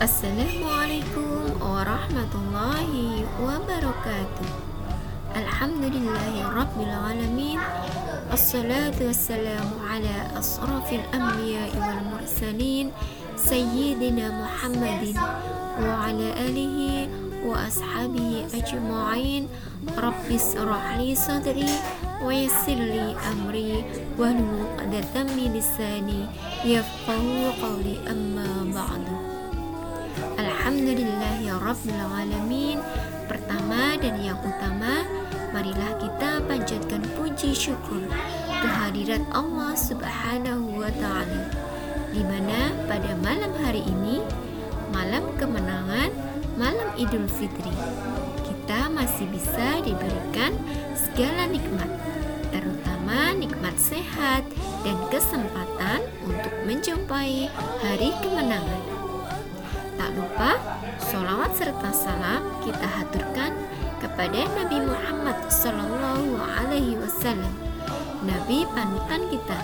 السلام عليكم ورحمة الله وبركاته. الحمد لله رب العالمين الصلاة والسلام على أشرف الأنبياء والمرسلين سيدنا محمد وعلى آله وأصحابه أجمعين. رب اشرح لي صدري ويسر لي أمري واحلل عقدة من لساني يفقه قولي. أما بعد ba'du Alhamdulillahi rabbil alamin. Pertama dan yang utama marilah kita panjatkan puji syukur kehadirat Allah Subhanahu wa taala di mana pada malam hari ini malam kemenangan malam Idul Fitri kita masih bisa diberikan segala nikmat terutama nikmat sehat dan kesempatan untuk menjumpai hari kemenangan tak lupa sholawat serta salam kita haturkan kepada Nabi Muhammad Sallallahu Alaihi Wasallam, Nabi panutan kita,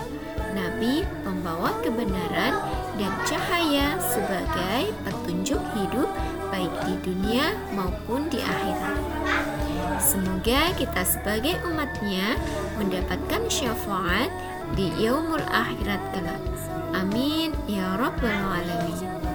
Nabi pembawa kebenaran dan cahaya sebagai petunjuk hidup baik di dunia maupun di akhirat. Semoga kita sebagai umatnya mendapatkan syafaat di yaumul akhirat kelak. Amin ya rabbal alamin.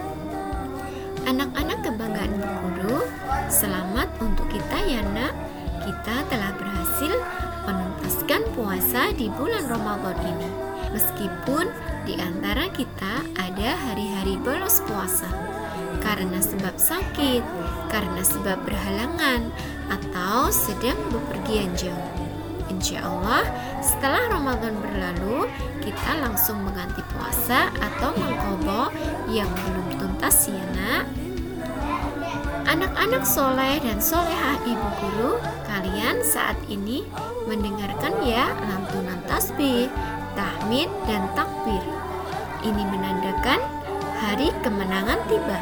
Anak-anak kebanggaan Guru, selamat untuk kita ya nak. Kita telah berhasil menuntaskan puasa di bulan Ramadan ini. Meskipun di antara kita ada hari-hari bolos puasa karena sebab sakit, karena sebab berhalangan, atau sedang bepergian jauh. Insya Allah, setelah Ramadan berlalu, kita langsung mengganti puasa atau mengkobo yang belum tuntas ya nak. Anak-anak soleh dan solehah ibu guru, kalian saat ini mendengarkan ya lantunan tasbih, tahmid, dan takbir. Ini menandakan hari kemenangan tiba,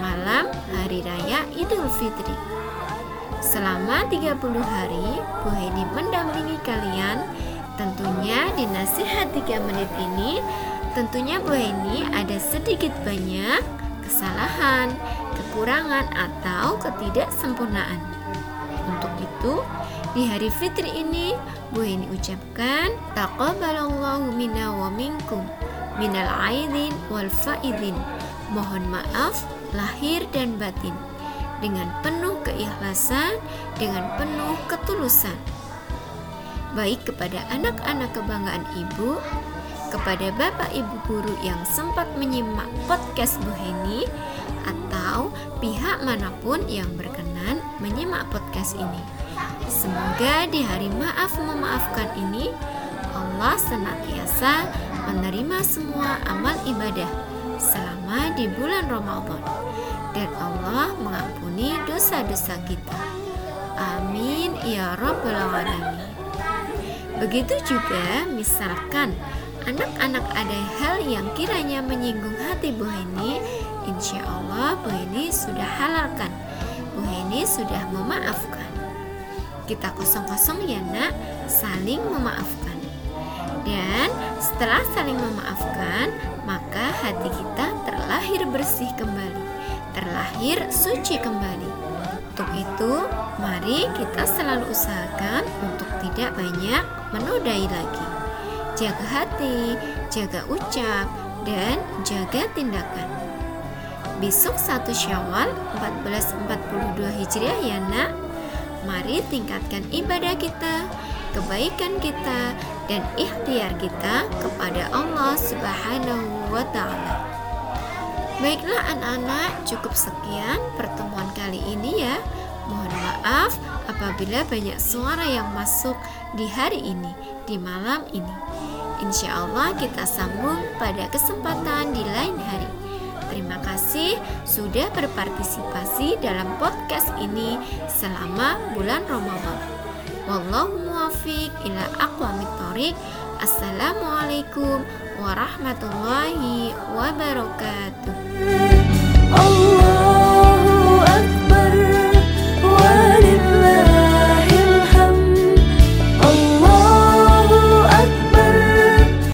malam hari raya Idul Fitri. Selama 30 hari, Bu Heni mendampingi kalian. Tentunya di nasihat 3 menit ini, tentunya Bu Heni ada sedikit banyak kesalahan, kekurangan, atau ketidaksempurnaan. Untuk itu, di hari fitri ini, Bu Heni ucapkan, Taqabbalallahu minna wa minkum, minal aidin wal faidin. Mohon maaf lahir dan batin dengan penuh keikhlasan, dengan penuh ketulusan. Baik kepada anak-anak kebanggaan ibu, kepada bapak ibu guru yang sempat menyimak podcast Bu Heni, atau pihak mana pun yang berkenan menyimak podcast ini. Semoga di hari maaf memaafkan ini, Allah senantiasa menerima semua amal ibadah selama di bulan Ramadan dan Allah mengampuni dosa-dosa kita. Amin ya rabbal alamin. Begitu juga misalkan anak-anak ada hal yang kiranya menyinggung hati Bu Heni, insya Allah Bu Heni sudah halalkan. Bu Heni sudah memaafkan. Kita kosong-kosong ya nak, saling memaafkan. Dan setelah saling memaafkan, maka hati kita terlahir bersih kembali, terlahir suci kembali. Untuk itu, mari kita selalu usahakan untuk tidak banyak menodai lagi. Jaga hati, jaga ucap, dan jaga tindakan. Besok 1 Syawal 1442 Hijriah ya nak. Mari tingkatkan ibadah kita, kebaikan kita, dan ikhtiar kita kepada Allah Subhanahu wa taala. Baiklah anak-anak, cukup sekian pertemuan kali ini ya. Mohon maaf apabila banyak suara yang masuk di hari ini, di malam ini. Insya Allah kita sambung pada kesempatan di lain hari. Terima kasih sudah berpartisipasi dalam podcast ini selama bulan Ramadan. Wallahu muwafiq ila aqwamit thoriq. Assalamualaikum warahmatullahi wabarakatuh. Allah